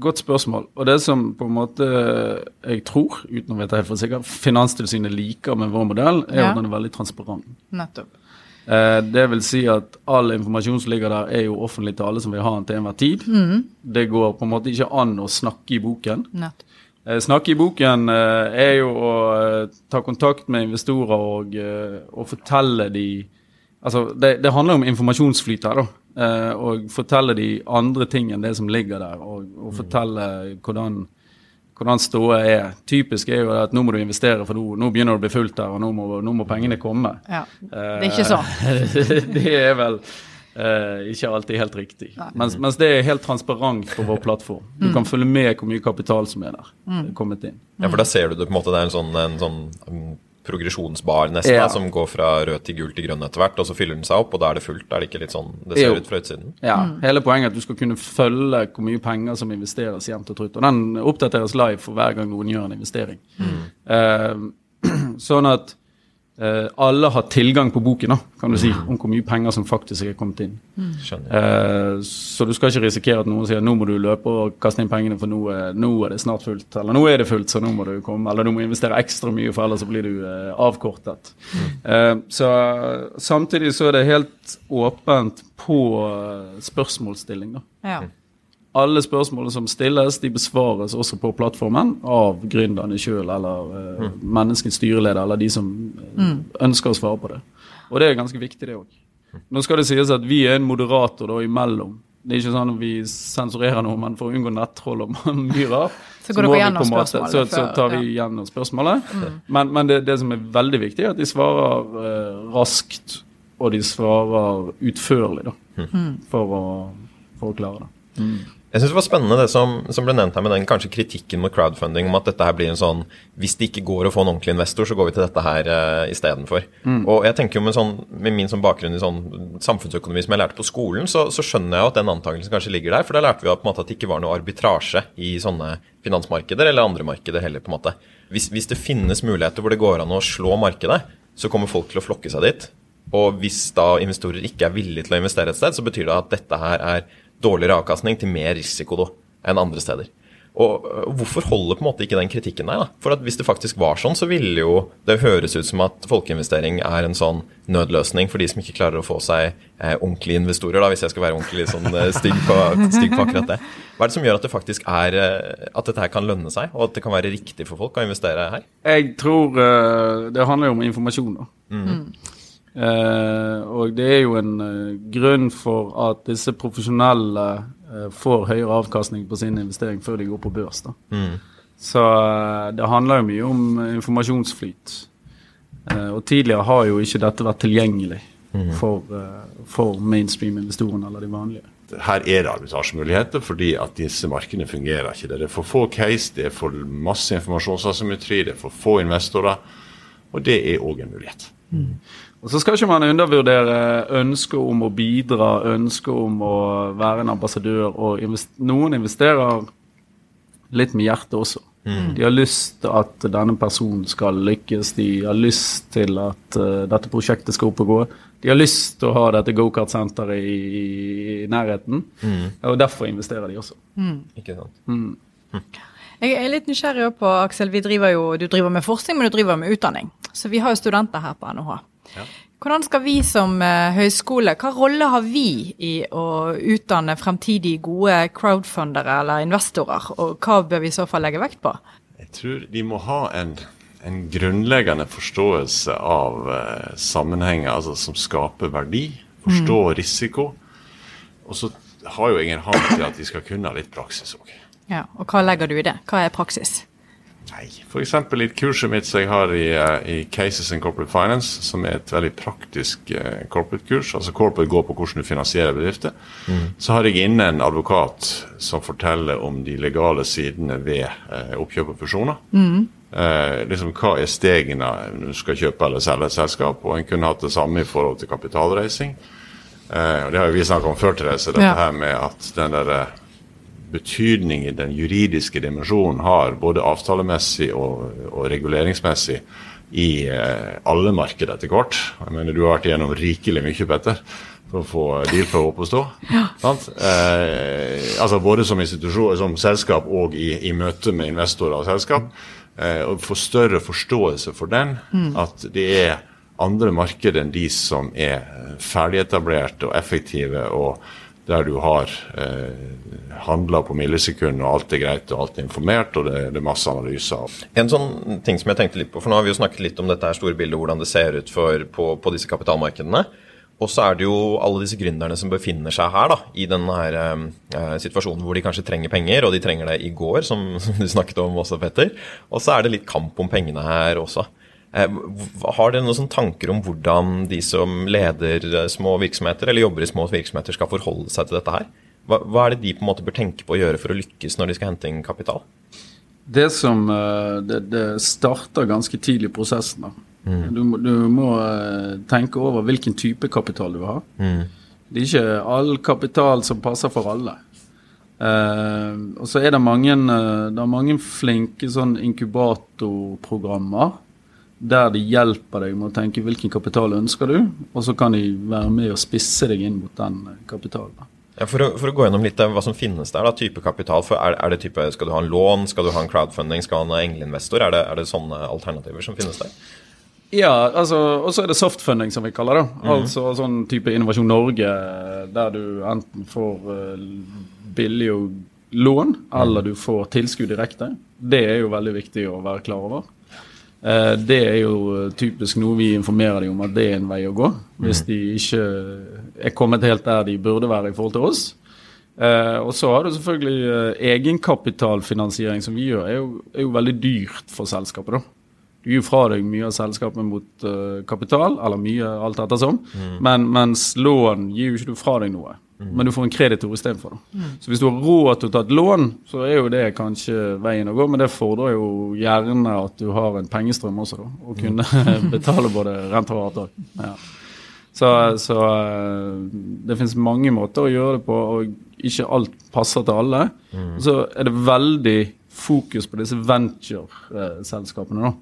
Godt spørsmål. Og det som på en måte jeg tror, uten å vite helt for sikkert, Finanstilsynet liker med vår modell, er ja. at den er veldig transparent. Nettopp. Eh, det vil si at all informasjon som ligger der, er jo offentlig til alle som vil ha den til enhver tid. Mm. Det går på en måte ikke an å snakke i boken. Nettopp. Eh, snakke i boken eh, er jo å eh, ta kontakt med investorer og, og fortelle de Altså, det, det handler om informasjonsflyt her, da. Uh, og fortelle de andre ting enn det som ligger der, og, og mm. fortelle hvordan, hvordan ståa er. Typisk er jo at nå må du investere, for nå, nå begynner det å bli fullt der, og nå må, nå må pengene komme. Ja, Det er ikke sånn. det er vel uh, ikke alltid helt riktig. Mens, mens, det er helt transparent på vår plattform. Du mm. kan følge med hvor mye kapital som er der. Mm. kommet inn. Ja, for da ser du det på en måte, det er en sånn, en sånn progresjonsbar nesten, ja. da, som går fra rød til gul til grønn etter hvert, og så fyller den seg opp, og da er det fullt? Er det ikke litt sånn det ser jo. ut fra utsiden? Ja. Mm. Hele poenget er at du skal kunne følge hvor mye penger som investeres jevnt og trutt. Og den oppdateres live for hver gang noen gjør en investering. Mm. Uh, sånn at Uh, alle har tilgang på boken, da, kan du si, om hvor mye penger som faktisk er kommet inn. Mm. Uh, så du skal ikke risikere at noen sier nå må du løpe og kaste inn pengene, for nå, nå, er det snart fullt. Eller nå er det fullt, så nå må du komme. Eller du må investere ekstra mye, for ellers så blir du uh, avkortet. Mm. så samtidig så er det helt åpent på spørsmålsstilling, da. Ja. Mm alle spørsmålene som stilles, de besvares også på plattformen av gründerne sjøl eller uh, mm. menneskets styreleder eller de som uh, ønsker å svare på det. Og det er ganske viktig, det òg. Nå skal det sies at vi er en moderator da imellom. Det er ikke sånn at vi sensurerer noe, men for å unngå nettroll og mye rart, så, så, måte, så, så, tar vi gjennom spørsmålet. Mm. Men, men det, det, som er veldig viktig, er at de svarer eh, raskt, og de svarer utførlig, da, mm. for, å, for å klare det. Mm. Jeg synes det var spennende det som, som, ble nevnt her med den kanskje kritikken mot crowdfunding, om at dette her blir en sånn Hvis det ikke går å få en ordentlig investor, så går vi til dette her uh, istedenfor. Mm. Og jeg tenker jo med, sånn, med min sånn bakgrunn i sånn samfunnsøkonomi som jeg lærte på skolen, så, så skjønner jeg jo at den antakelsen kanskje ligger der. For da lærte vi jo på en måte at det ikke var noe arbitrasje i sånne finansmarkeder eller andre markeder heller, på en måte. Hvis, hvis det finnes muligheter hvor det går an å slå markedet, så kommer folk til å flokke seg dit. Og hvis da investorer ikke er villige til å investere et sted, så betyr det at dette her er dårligere avkastning til mer risiko da, enn andre steder. Og Hvorfor holder på en måte ikke den kritikken der? da? For at Hvis det faktisk var sånn, så ville jo det høres ut som at folkeinvestering er en sånn nødløsning for de som ikke klarer å få seg eh, ordentlige investorer, da, hvis jeg skal være ordentlig sånn eh, stygg, på, stygg på akkurat det. Hva er det som gjør at det faktisk er eh, at dette her kan lønne seg, og at det kan være riktig for folk å investere her? Jeg tror uh, det handler jo om informasjon. da. Mm. Eh, og det er jo en eh, grunn for at disse profesjonelle eh, får høyere avkastning på sin investering før de går på børs. da. Så eh, det handler jo mye om informasjonsflyt. Eh, og tidligere har jo ikke dette vært tilgjengelig for, eh, for mainstream-investorene eller de vanlige. Her er det arbitrasjemuligheter fordi at disse markedene fungerer ikke. Det er for få case, det er for masse informasjonsasymmetri, det er for få investorer. Og det er òg en mulighet. Og så skal ikke man undervurdere ønsket om å bidra, ønsket om å være en ambassadør. og invest Noen investerer litt med hjertet også. De har lyst til at denne personen skal lykkes, de har lyst til at uh, dette prosjektet skal opp og gå. De har lyst til å ha dette gokartsenteret i, i nærheten, og derfor investerer de også. Ikke sant? Jeg er litt nysgjerrig på, Aksel. Vi driver jo, du driver med forskning, men du driver med utdanning. Så vi har jo studenter her på NHH. Hvordan skal vi som eh, høyskole, hva rolle har vi i å utdanne fremtidige gode crowdfundere eller investorer, og hva bør vi i så fall legge vekt på? Jeg tror de må ha en, en grunnleggende forståelse av eh, sammenhenger altså, som skaper verdi. Forstå risiko. Og så har jo ingen hang til at de skal kunne litt praksis òg. Ja, og hva legger du i det? Hva er praksis? Nei, F.eks. i kurset mitt som jeg har i, eh, i Cases in Corporate Finance, som er et veldig praktisk eh, corporate-kurs. Altså corporate går på hvordan du finansierer bedrifter. Så har jeg inne en advokat som forteller om de legale sidene ved eh, oppkjøp og fusjoner. Eh, liksom Hva er stegene når du skal kjøpe eller selge et selskap? Og en kunne hatt det samme i forhold til kapitalreising. Eh, og Det har jo vi snakka om før, Therese. Dette Ja. her med at den der eh, betydningen den juridiske dimensjonen har, både avtalemessig og, og reguleringsmessig, i eh, alle markeder etter hvert. Jeg mener, Du har vært igjennom rikelig mye, Petter, for å få dealflow opp å stå. Sant? Eh, altså Både som institusjon, som selskap og i, i møte med investorer og selskap. Eh, og få større forståelse for den. At det er andre markeder enn de som er ferdigetablerte og effektive. og der du har eh, handla på millisekund, og alt er greit og alt er informert, og det, det er masse analyser. En sånn ting som jeg tenkte litt på, for nå har vi jo snakket litt om dette her store bildet, hvordan det ser ut for, på, på disse kapitalmarkedene. Og så er det jo alle disse gründerne som befinner seg her da, i denne her, eh, situasjonen hvor de kanskje trenger penger, og de trenger det i går, som, som du snakket om også, Petter. Og så er det litt kamp om pengene her også. Eh, har dere noen tanker om hvordan de som leder eh, små virksomheter, eller jobber i små virksomheter, skal forholde seg til dette her? Hva, hva er det de på en måte bør tenke på å gjøre for å lykkes når de skal hente inn kapital? Det som eh, det, det starter ganske tidlig i prosessen. da. Du, må- du må tenke over hvilken type kapital du har. Det er ikke all kapital som passer for alle. Eh, og så er det mange, det er mange flinke sånn inkubatorprogrammer der de hjelper deg med å tenke hvilken kapital ønsker du, og så kan de være med og spisse deg inn mot den eh, kapitalen. Ja, for, å, for å gå gjennom litt av hva som finnes der, da, type kapital. For er, er det type, Skal du ha en lån, skal du ha en crowdfunding, skal du ha en engleinvestor? Er det, er det sånne alternativer som finnes der? Ja, altså, og så er det softfunding, som vi kaller det. Altså sånn type Innovasjon Norge, der du enten får billig billig lån, eller du får tilskudd direkte. Det er jo veldig viktig å være klar over. Eh, det er jo eh, typisk noe vi informerer dem om at det er en vei å gå, hvis de ikke er kommet helt der de burde være i forhold til oss. Eh, og så har du selvfølgelig egenkapitalfinansiering, som vi gjør, er jo, er jo veldig dyrt for selskapet. da. Du gir fra deg mye av selskapet mot kapital, eller mye, alt ettersom. Men, mens lån gir jo ikke du fra deg noe. Men du får en kreditor istedenfor. Mm. Så hvis du har råd til å ta et lån, så er jo det kanskje veien å gå, men det fordrer jo gjerne at du har en pengestrøm også, da. Og kunne betale både renter og avdrag. Ja. Så, så eh, det finnes mange måter å gjøre det på, og ikke alt passer til alle. Så er det veldig fokus på disse venture-selskapene, da.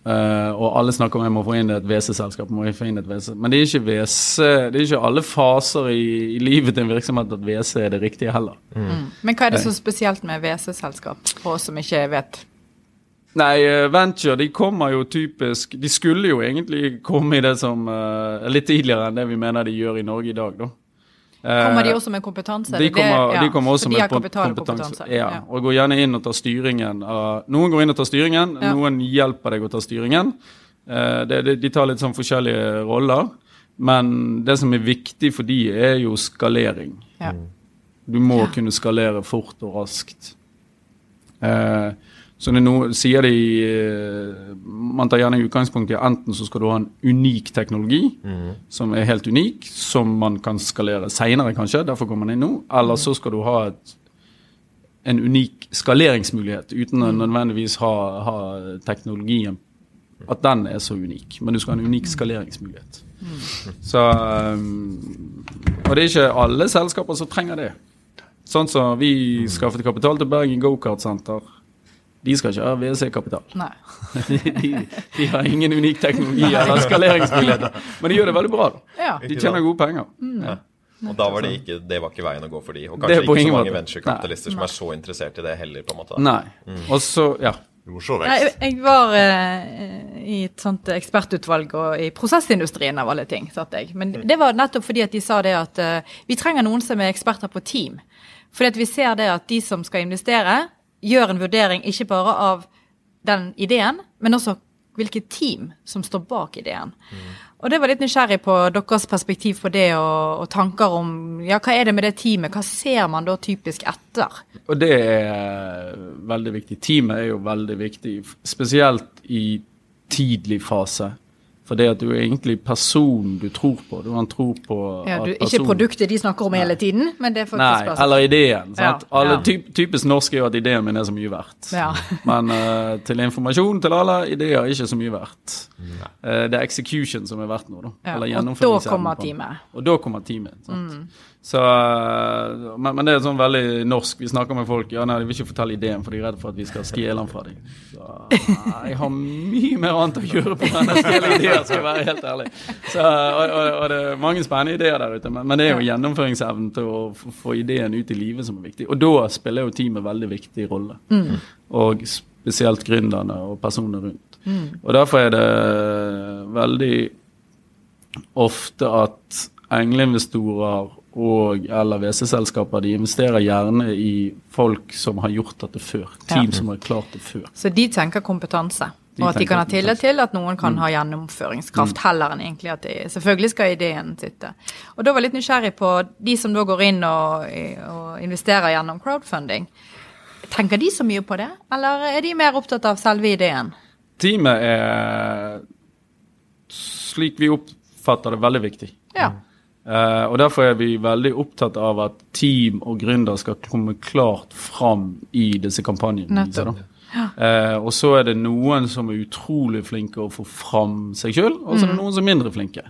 Eh, og alle snakker om jeg må få inn et WC-selskap. Men det er ikke WC, det er ikke alle faser i, i livet til en virksomhet at WC er det riktige heller. Men hva er det så spesielt med WC-selskap, for oss som ikke vet? Nei, eh, venture de kommer jo typisk De skulle jo egentlig komme i det som uh, litt tidligere enn det vi mener de gjør i Norge i dag, da. Eh, Kommer de også med kompetanse? De Er kommer, Ja, de kommer også de med kompetanse. kompetanse. Ja, og går gjerne inn og tar styringen. noen går inn og tar styringen, Ja. noen hjelper deg å ta styringen. Eh, de tar litt sånn forskjellige roller. Men det som er viktig for de er jo skalering. Ja. Du må kunne skalere fort og raskt. Eh, så det noe, sier de Man tar gjerne utgangspunkt i enten så skal du ha en unik teknologi som er helt unik, som man kan skalere seinere, kanskje, derfor kommer man inn nå. Eller så skal du ha et, en unik skaleringsmulighet uten å nødvendigvis ha, ha teknologien At den er så unik. Men du skal ha en unik skaleringsmulighet. Så um, Og det er ikke alle selskaper som trenger det. Sånn som vi skaffet kapital til Bergen Go-Kart-senter. De skal ikke ha WC-kapital. Nei. De, de, de har ingen unik teknologi eller skaleringsmuligheter. Men de gjør det veldig bra. Ja. De tjener gode penger. Ja. Og da var det ikke, det var ikke veien å gå for de. Og kanskje ikke så mange måte. venturekapitalister som er så interessert i det heller, på en måte. Nei. Og så, ja. Du må se vekst. Jeg, jeg var eh, i et sånt ekspertutvalg og i prosessindustrien av alle ting. satt jeg. Men det var nettopp fordi at de sa det at eh, vi trenger noen som er eksperter på team. Fordi at vi ser det at de som skal investere, gjør en vurdering ikke bare av den ideen, men også hvilket team som står bak ideen. Og det var litt nysgjerrig på deres perspektiv på det, og, og tanker om ja, hva er det med det teamet, hva ser man da typisk etter? Og det er veldig viktig. Teamet er jo veldig viktig, spesielt i tidlig fase. For det at du er egentlig personen du tror på. Du har en tro på Ja, at du, ikke produktet de snakker om hele tiden, men det er faktisk Nei, bare eller ideen. Ja, Sant? Alle, ja. typ, typisk norsk er jo at ideen min er så mye verdt. Ja. Men uh, til informasjon til alle, ideer er ikke så mye verdt. Uh, det er execution som er verdt noe. Da. Ja, Eller og da kommer teamet. Mm. Og da kommer teamet. Sant? Så, men, men det er sånn veldig norsk. Vi snakker med folk ja, nei, de vil ikke fortelle ideen, for de er redd for at vi skal stjele den fra dem. Så nei, jeg har mye mer annet å gjøre på stjele ideer, skal jeg være helt ærlig. Så, og, og, og det er mange spennende ideer der ute, men, men det er jo gjennomføringsevnen til å få ideen ut i livet som er viktig. Og da spiller jo teamet veldig viktig rolle. Og spesielt gründerne og personene rundt. Og derfor er det veldig ofte at engleinvestorer og eller WC-selskaper de investerer gjerne i folk som har gjort dette før. Team som har klart det før. Så de tenker kompetanse. De og at de kan ha tillit til at noen kan ha gjennomføringskraft, heller enn egentlig at de Selvfølgelig skal ideen sitte. Og da var jeg litt nysgjerrig på de som da går inn og, og investerer gjennom crowdfunding. Tenker de så mye på det, eller er de mer opptatt av selve ideen? Teamet er, slik vi oppfatter det, veldig viktig. Ja. Eh, og Derfor er vi veldig opptatt av at team og gründer skal komme klart fram i disse kampanjene. Ja. Eh, og så er det noen som er utrolig flinke å få fram seg sjøl, og så er det noen som er mindre flinke.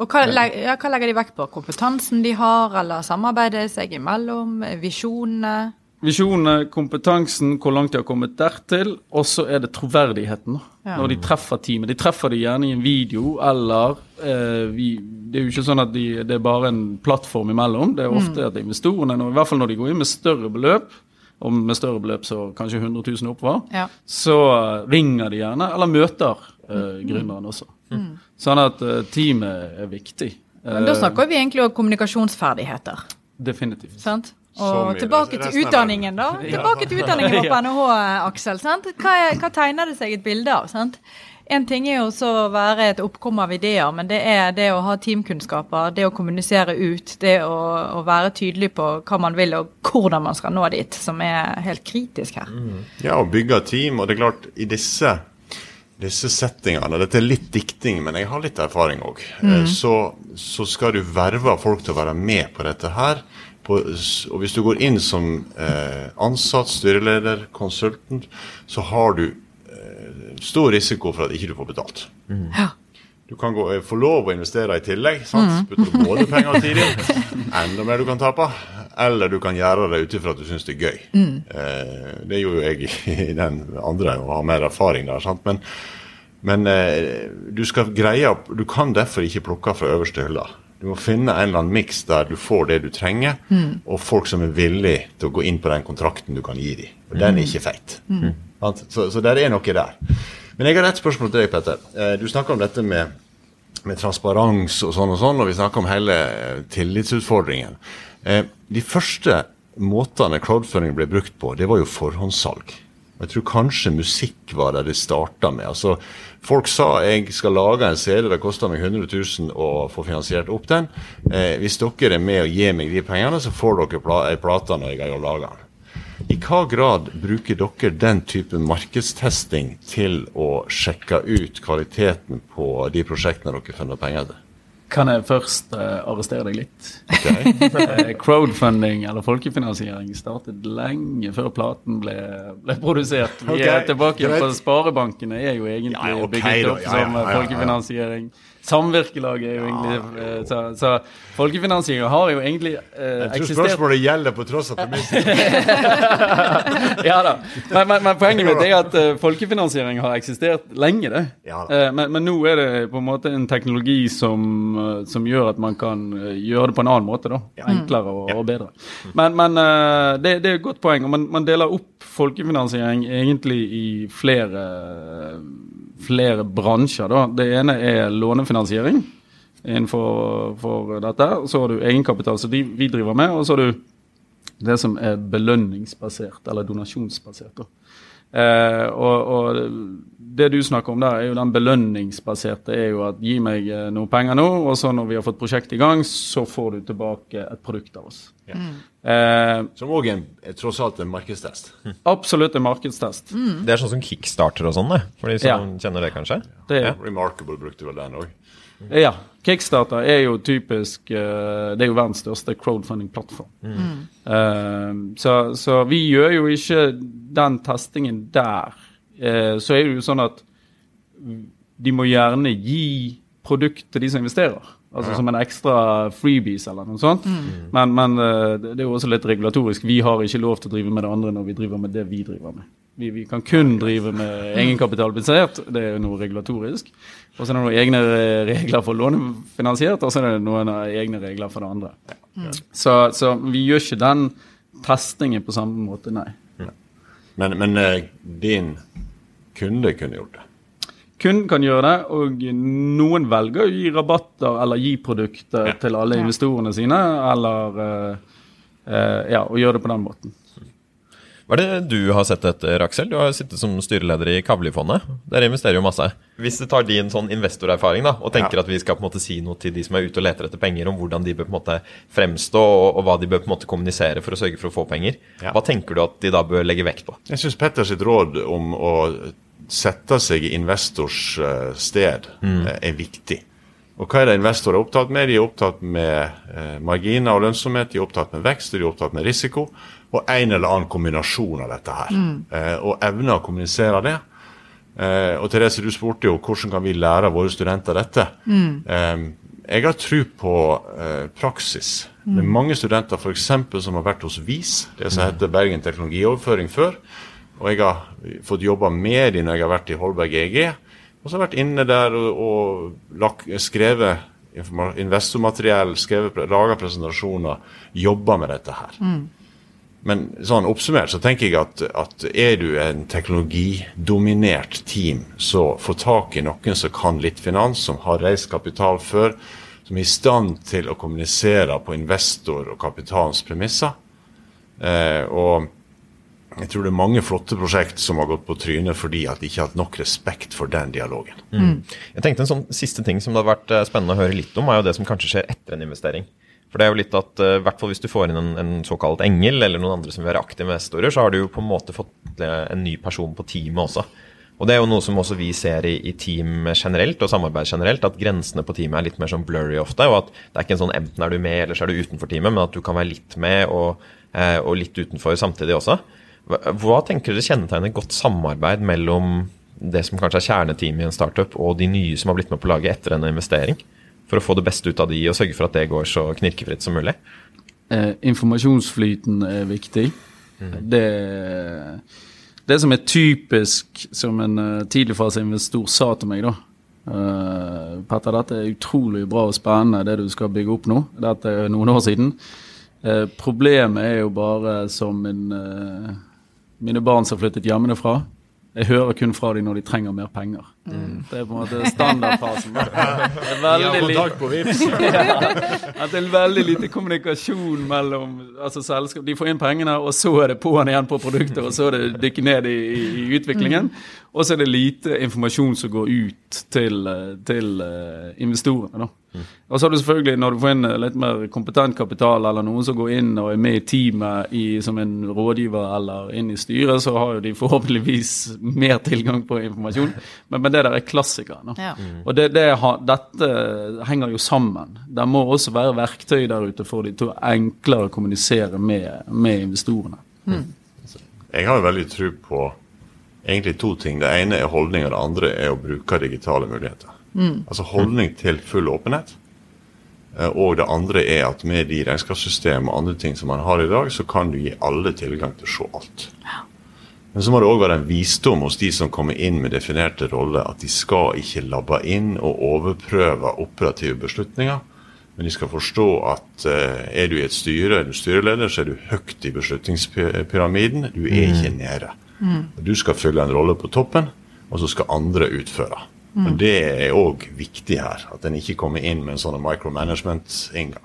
Og hva, leg- ja, hva legger de vekt på? Kompetansen de har, eller samarbeidet seg imellom? Visjonene? Visjonene, kompetansen, hvor langt de har kommet dertil, og så er det troverdigheten. Ja. Når de treffer teamet. De treffer det gjerne i en video, eller eh, vi, Det er jo ikke sånn at de, det er bare en plattform imellom. Det er ofte at investorene, i hvert fall når de går inn med større beløp, og med større beløp så kanskje 100 000 oppover, Ja. så eh, ringer de gjerne, eller møter eh, gründeren også. Sånn at eh, teamet er viktig. Men da Eh, snakker vi egentlig om kommunikasjonsferdigheter. Definitivt. Sant? Og tilbake til utdanningen, da. Tilbake til utdanningen vår på NHH, Aksel. Sant? Hva, er, hva tegner det seg et bilde av? sant? En ting er jo så å være et oppkom av ideer, men det er det å ha teamkunnskaper, det å kommunisere ut, det å, å være tydelig på hva man vil og hvordan man skal nå dit, som er helt kritisk her. Ja, og bygge team. Og det er klart, i disse, disse settingene Dette er litt dikting, men jeg har litt erfaring òg. Så, så skal du verve folk til å være med på dette her. På, og hvis du går inn som eh, ansatt, styreleder, konsultant, så har du eh, stor risiko for at ikke du får betalt. Ja. Du kan gå, eh, få lov å investere i tillegg. sant? Mm. Putte både penger og tid inn, enda mer du kan tape. Eller du kan gjøre det ut ifra at du syns det er gøy. Eh, det gjorde jo jeg i den andre og har mer erfaring der. sant? Men, men eh, du skal greie opp Du kan derfor ikke plukke fra øverste hylla. Du må finne en eller annen miks der du får det du trenger, og folk som er villige til å gå inn på den kontrakten du kan gi dem. Og den er ikke feit. Mm. Så, så der er noe der. Men jeg har et spørsmål til deg, Petter. Eh, du snakker om dette med, med transparens og sånn og sånn, og vi snakker om hele eh, tillitsutfordringen. Eh, de første måtene crowdfunding ble brukt på, det var jo forhåndssalg. Jeg tror kanskje musikk var det det starta med. Altså, folk sa jeg skal lage en CD, det koster meg 100 000 å få finansiert opp den. Eh, hvis dere er med og gir meg de pengene, så får dere pla ei plate når jeg har laga den. I hva grad bruker dere den typen markedstesting til å sjekke ut kvaliteten på de prosjektene dere finner penger til? Kan jeg først uh, arrestere deg litt? Okay. Eh, crowdfunding eller folkefinansiering startet lenge før platen ble, ble produsert. Vi okay. er tilbake på Sparebankene er jo egentlig Ja, okay, bygget da, opp ja, ja, som ja, ja. folkefinansiering. Samvirkelaget er jo egentlig eh, Så, så folkefinansieringa har jo egentlig eh, Jeg tror eksistert spørsmålet gjelder på tross av premisset. ja da. Men, men, men poenget mitt er at uh, folkefinansiering har eksistert lenge. det. Ja. Eh, men, men nå er det på en måte en teknologi som, uh, som gjør at man kan gjøre det på en annen måte. da. Enklere og, og bedre. Men, men det, det er et godt poeng. og man, man deler opp folkefinansiering egentlig i flere, flere bransjer. da. Det ene er lånefinansiering innenfor for dette. Så har du egenkapital som vi driver med. og så har du det som er belønningsbasert, eller donasjonsbasert. da. Eh, og, og det du snakker om der, er jo den belønningsbaserte. er jo at gi meg eh, noe penger nå, og så når vi har fått prosjektet i gang, så får du tilbake et produkt av oss. Eh, Som òg er, er tross alt en markedstest. absolutt en markedstest. Det er sånn som kickstarter og sånn, det. For de som Ja. kjenner det, kanskje? Det, Ja. Remarkable brukte vel den òg. Ja. Kickstarter er jo typisk eh, Det er jo verdens største crowdfunding-plattform. Eh, så, så vi gjør jo ikke den testingen der. Eh, så er det jo sånn at de må gjerne gi produkt til de som investerer. Altså som en ekstra freebies eller noe sånt. Men, men eh, det er jo også litt regulatorisk. Vi har ikke lov til å drive med det andre når vi driver med det vi driver med. Vi, vi kan kun drive med egenkapitalbasert, det er jo noe regulatorisk. Og så er det noen egne regler for lånefinansiert, og så er det noen egne regler for det andre. Så, så vi gjør ikke den testingen på samme måte, nei. Men, men eh, din kunde kunne gjort det. Kunden kan gjøre det, og noen velger å gi rabatter eller gi produkter Ja. til alle investorene sine, eller uh, uh, ja, og gjøre det på den måten. Hva er det du har sett etter, Aksel? Du har sittet som styreleder i Kavli-fondet. Dere investerer jo masse. Hvis du tar din sånn investorerfaring da, og tenker Ja. at vi skal på en måte si noe til de som er ute og leter etter penger, om hvordan de bør på en måte fremstå, og, og hva de bør på en måte kommunisere for å sørge for å få penger, Ja. hva tenker du at de da bør legge vekt på? Jeg syns Petters råd om å sette seg i investors eh, sted eh, er viktig. Og hva er det investorer er opptatt med? De er opptatt med eh, marginer og lønnsomhet, de er opptatt med vekst, de er opptatt med risiko. Og en eller annen kombinasjon av dette her. Mm. og evne å kommunisere det. Eh, og Therese, du spurte jo hvordan kan vi lære våre studenter dette. Mm. jeg har tro på praksis. Det er mange studenter for eksempel, som har vært hos VIS, det som heter Bergen teknologioverføring før. Og jeg har fått jobba med dem når jeg har vært i Holberg EG. Og så har jeg vært inne der og, og lagt, skrevet investormateriell, skrevet, laga presentasjoner, jobba med dette her. Men sånn oppsummert så tenker jeg at, at er du en teknologidominert team, så få tak i noen som kan litt finans, som har reist kapital før, som er i stand til å kommunisere på investor og kapitalens premisser. Eh, og jeg tror det er mange flotte prosjekt som har gått på trynet fordi at de ikke har hatt nok respekt for den dialogen. Jeg tenkte En sånn siste ting som det har vært eh, spennende å høre litt om, er jo det som kanskje skjer etter en investering. For det er jo litt at, eh, i hvert fall Hvis du får inn en, en såkalt engel, eller noen andre som vil være aktive investorer, så har du jo på en måte fått eh, en ny person på teamet også. Og Det er jo noe som også vi ser i, i team generelt, og samarbeid generelt, at grensene på teamet er litt mer sånn blurry ofte. og at Det er ikke en sånn enten er du med, eller så er du utenfor teamet, men at du kan være litt med og, og litt utenfor samtidig også. Hva, tenker dere kjennetegner godt samarbeid mellom det som kanskje er kjerneteamet i en startup, og de nye som har blitt med på laget etter en investering? For å få det beste ut av de, og sørge for at det går så knirkefritt som mulig? Eh, informasjonsflyten er viktig. Det, det som er typisk som en uh, tidligfaseinvestor sa til meg, da uh, Petter, dette er utrolig bra og spennende, det du skal bygge opp nå. Dette er noen år siden. Uh, problemet er jo bare som en eh, mine barn som har flyttet hjemmefra. jeg hører kun fra dem når de trenger mer penger. Det er på en måte standardfasen. Det er veldig lite, på Vips. ja, at det er veldig lite kommunikasjon mellom altså selskap. De får inn pengene, og så er det på'n igjen på produkter, og så er det dykke ned i, i utviklingen. Og så er det lite informasjon som går ut til, eh, til uh, investorene. da. Og så har du selvfølgelig, når du får inn litt mer kompetent kapital, eller noen som går inn og er med i teamet i, som en rådgiver eller inn i styret, så har jo de forhåpentligvis mer tilgang på informasjon. Men, men det der er klassikere. Ja. Og det, det dette henger jo sammen. Det må også være verktøy der ute for de til å enklere kommunisere med, med investorene. Jeg har jo veldig tro på egentlig to ting. Det ene er holdning, og det andre er å bruke digitale muligheter. Altså holdning til full åpenhet. Eh, Og det andre er at med de regnskapssystem og andre ting som man har i dag, så kan du gi alle tilgang til å se alt. Men så må det òg være en visdom hos de som kommer inn med definerte roller, at de skal ikke labbe inn og overprøve operative beslutninger. Men de skal forstå at eh, er du i et styre, er du styreleder, så er du høyt i beslutningspyramiden. Du er ikke nede. Du skal fylle en rolle på toppen, og så skal andre utføre. Og Det er òg viktig her, at en ikke kommer inn med en sånn micromanagement-inngang.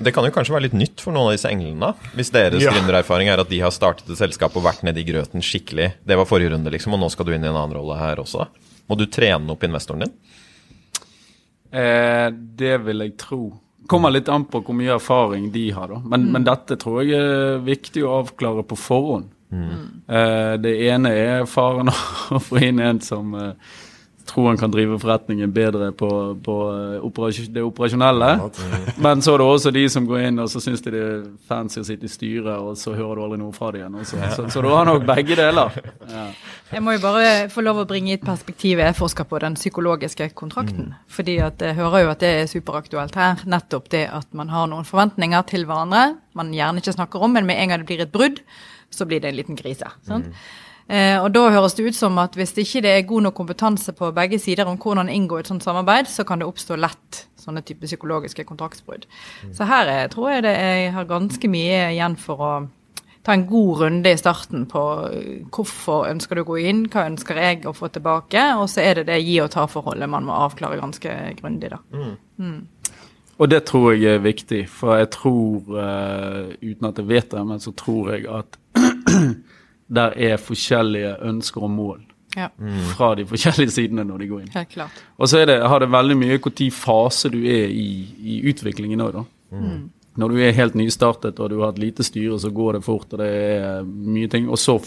Det kan jo kanskje være litt nytt for noen av disse englene. Hvis deres Ja. gründererfaring er at de har startet et selskap og vært nedi i grøten skikkelig. Det var forrige runde, liksom, og nå skal du inn i en annen rolle her også. Må du trene opp investoren din? Eh, det vil jeg tro. Kommer litt an på hvor mye erfaring de har, da. Men, men dette tror jeg er viktig å avklare på forhånd. Eh, det ene er faren å få inn en som eh, tror han kan drive forretningen bedre på, på eh, det operasjonelle. Men så er det også de som går inn og så syns de det er fancy å sitte i styret, og så hører du aldri noe fra dem igjen. Så, så, så du har nok begge deler. Ja. Jeg må jo bare få lov å bringe i et perspektiv jeg forsker på den psykologiske kontrakten. Fordi at jeg hører jo at det er superaktuelt her. Nettopp det at man har noen forventninger til hverandre man gjerne ikke snakker om, men med en gang det blir et brudd, så blir det en liten krise. Sant? Eh, og da høres det ut som at hvis ikke det er god nok kompetanse på begge sider om hvordan inngå et sånt samarbeid, så kan det oppstå lett sånne type psykologiske kontraktsbrudd. Så her er, tror jeg det er, jeg har ganske mye igjen for å ta en god runde i starten på uh, hvorfor ønsker du å gå inn, hva ønsker jeg å få tilbake, og så er det det gi og ta-forholdet man må avklare ganske grundig, da. Og det tror jeg er viktig, for jeg tror, uh, uten at jeg vet det, men så tror jeg at der er forskjellige ønsker og mål Ja, fra de forskjellige sidene når de går inn. helt klart. Og så er det, har det veldig mye når fase du er i, i utviklingen òg, da. Når du er helt nystartet og du har et lite styre, så går det fort, og det er mye ting. Og så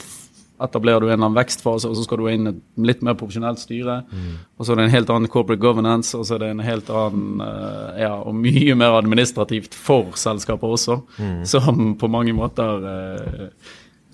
etablerer du en eller annen vekstfase, og så skal du inn et litt mer profesjonelt styre. Og så er det en helt annen corporate governance, og så er det en helt annen eh, Ja, og mye mer administrativt for selskapet også, som på mange måter eh,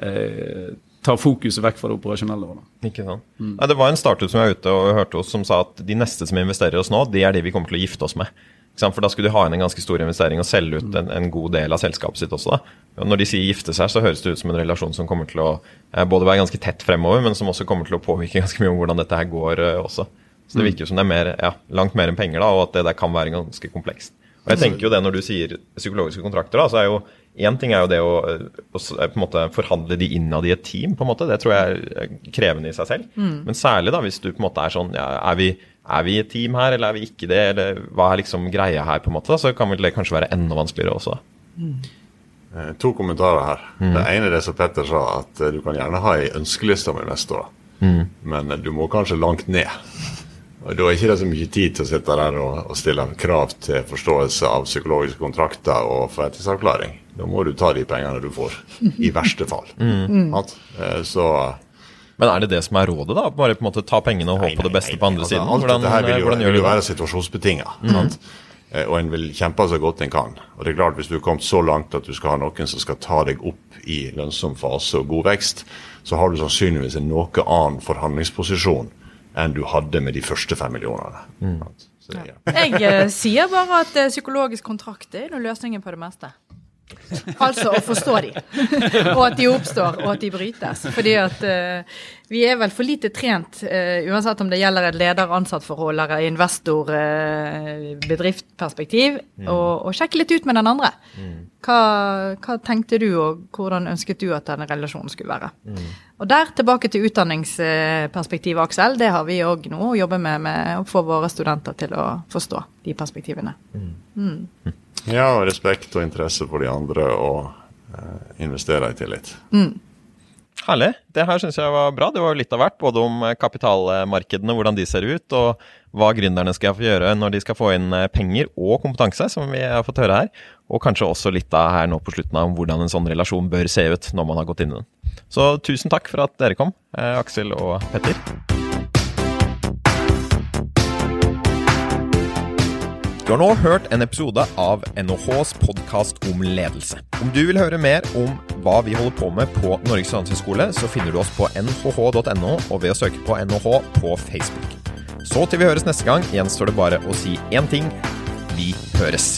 eh, tar fokuset vekk fra det operasjonelle. Ikke sant? Nei, det var en startup som jeg var ute og hørte hos som sa at de neste som investerer i oss nå, det er de vi kommer til å gifte oss med. For da skulle de ha inn en ganske stor investering og selge ut en, en god del av selskapet sitt også. da. Når de sier gifte seg, så høres det ut som en relasjon som kommer til å eh, både være ganske tett fremover, men som også kommer til å påvirke ganske mye om hvordan dette her går eh, også. Så det virker som det er mer, ja, langt mer enn penger, da, og at det der kan være ganske komplekst. Og jeg tenker jo det Når du sier psykologiske kontrakter, da, så er jo én ting er jo det å, eh, å på en måte forhandle de innad i et team. på en måte, Det tror jeg er krevende i seg selv. Men særlig da hvis du på en måte er sånn ja, er, vi, er vi et team her, eller er vi ikke det? Eller hva er liksom greia her? på en måte, da, Så kan vel det kanskje være enda vanskeligere også. Eh, To kommentarer her. Det ene er det som Petter sa, at eh, du kan gjerne ha ei ønskeliste om investorer, men eh, du må kanskje langt ned. Og Da er ikke det så mye tid til å sitte der og, og stille krav til forståelse av psykologiske kontrakter og forretningsavklaring. Da må du ta de pengene du får, i verste fall. Mm. Eh, Så Men er det det som er rådet, da? Bare på en måte ta pengene og håpe på det beste nei, på andre altså, siden? Alt Hvordan, dette her vil jo, vil jo være situasjonsbetinga. sant? Eh, Og en vil kjempe så godt en kan. Og det er klart, Hvis du er kommet så langt at du skal ha noen som skal ta deg opp i lønnsom fase og god vekst, så har du sannsynligvis en noe annen forhandlingsposisjon enn du hadde med de første fem millionene. Mm. Så ja. Jeg eh, sier bare at eh, psykologisk kontrakt er noe løsningen på det meste. Altså å forstå de, og at de oppstår, og at de brytes. Fordi at uh, vi er vel for lite trent, uh, uansett om det gjelder et leder-ansatt-forhold eller investor-bedriftperspektiv, uh, mm. å sjekke litt ut med den andre. Mm. Hva, hva, tenkte du, og hvordan ønsket du at denne relasjonen skulle være? Mm. Og der, tilbake til utdanningsperspektivet, Aksel. Det har vi òg nå å jobbe med, med å få våre studenter til å forstå de perspektivene. Mm. Ja, og respekt og interesse for de andre, og eh, investere i tillit. Mm. Herlig. Det her syns jeg var bra. Det var litt av hvert. Både om eh, kapitalmarkedene, hvordan de ser ut, og hva gründerne skal få gjøre når de skal få inn eh, penger og kompetanse, som vi har fått høre her. Og kanskje også litt av her nå på slutten av hvordan en sånn relasjon bør se ut når man har gått inn i den. Så tusen takk for at dere kom, eh, Aksel og Petter. Du har nå hørt en episode av NHHs podkast om ledelse. Om du vil høre mer om hva vi holder på med på Norges handelshøyskole, så finner du oss på nhh.no og ved å søke på NHH på Facebook. Så til vi høres neste gang, gjenstår det bare å si én ting vi høres.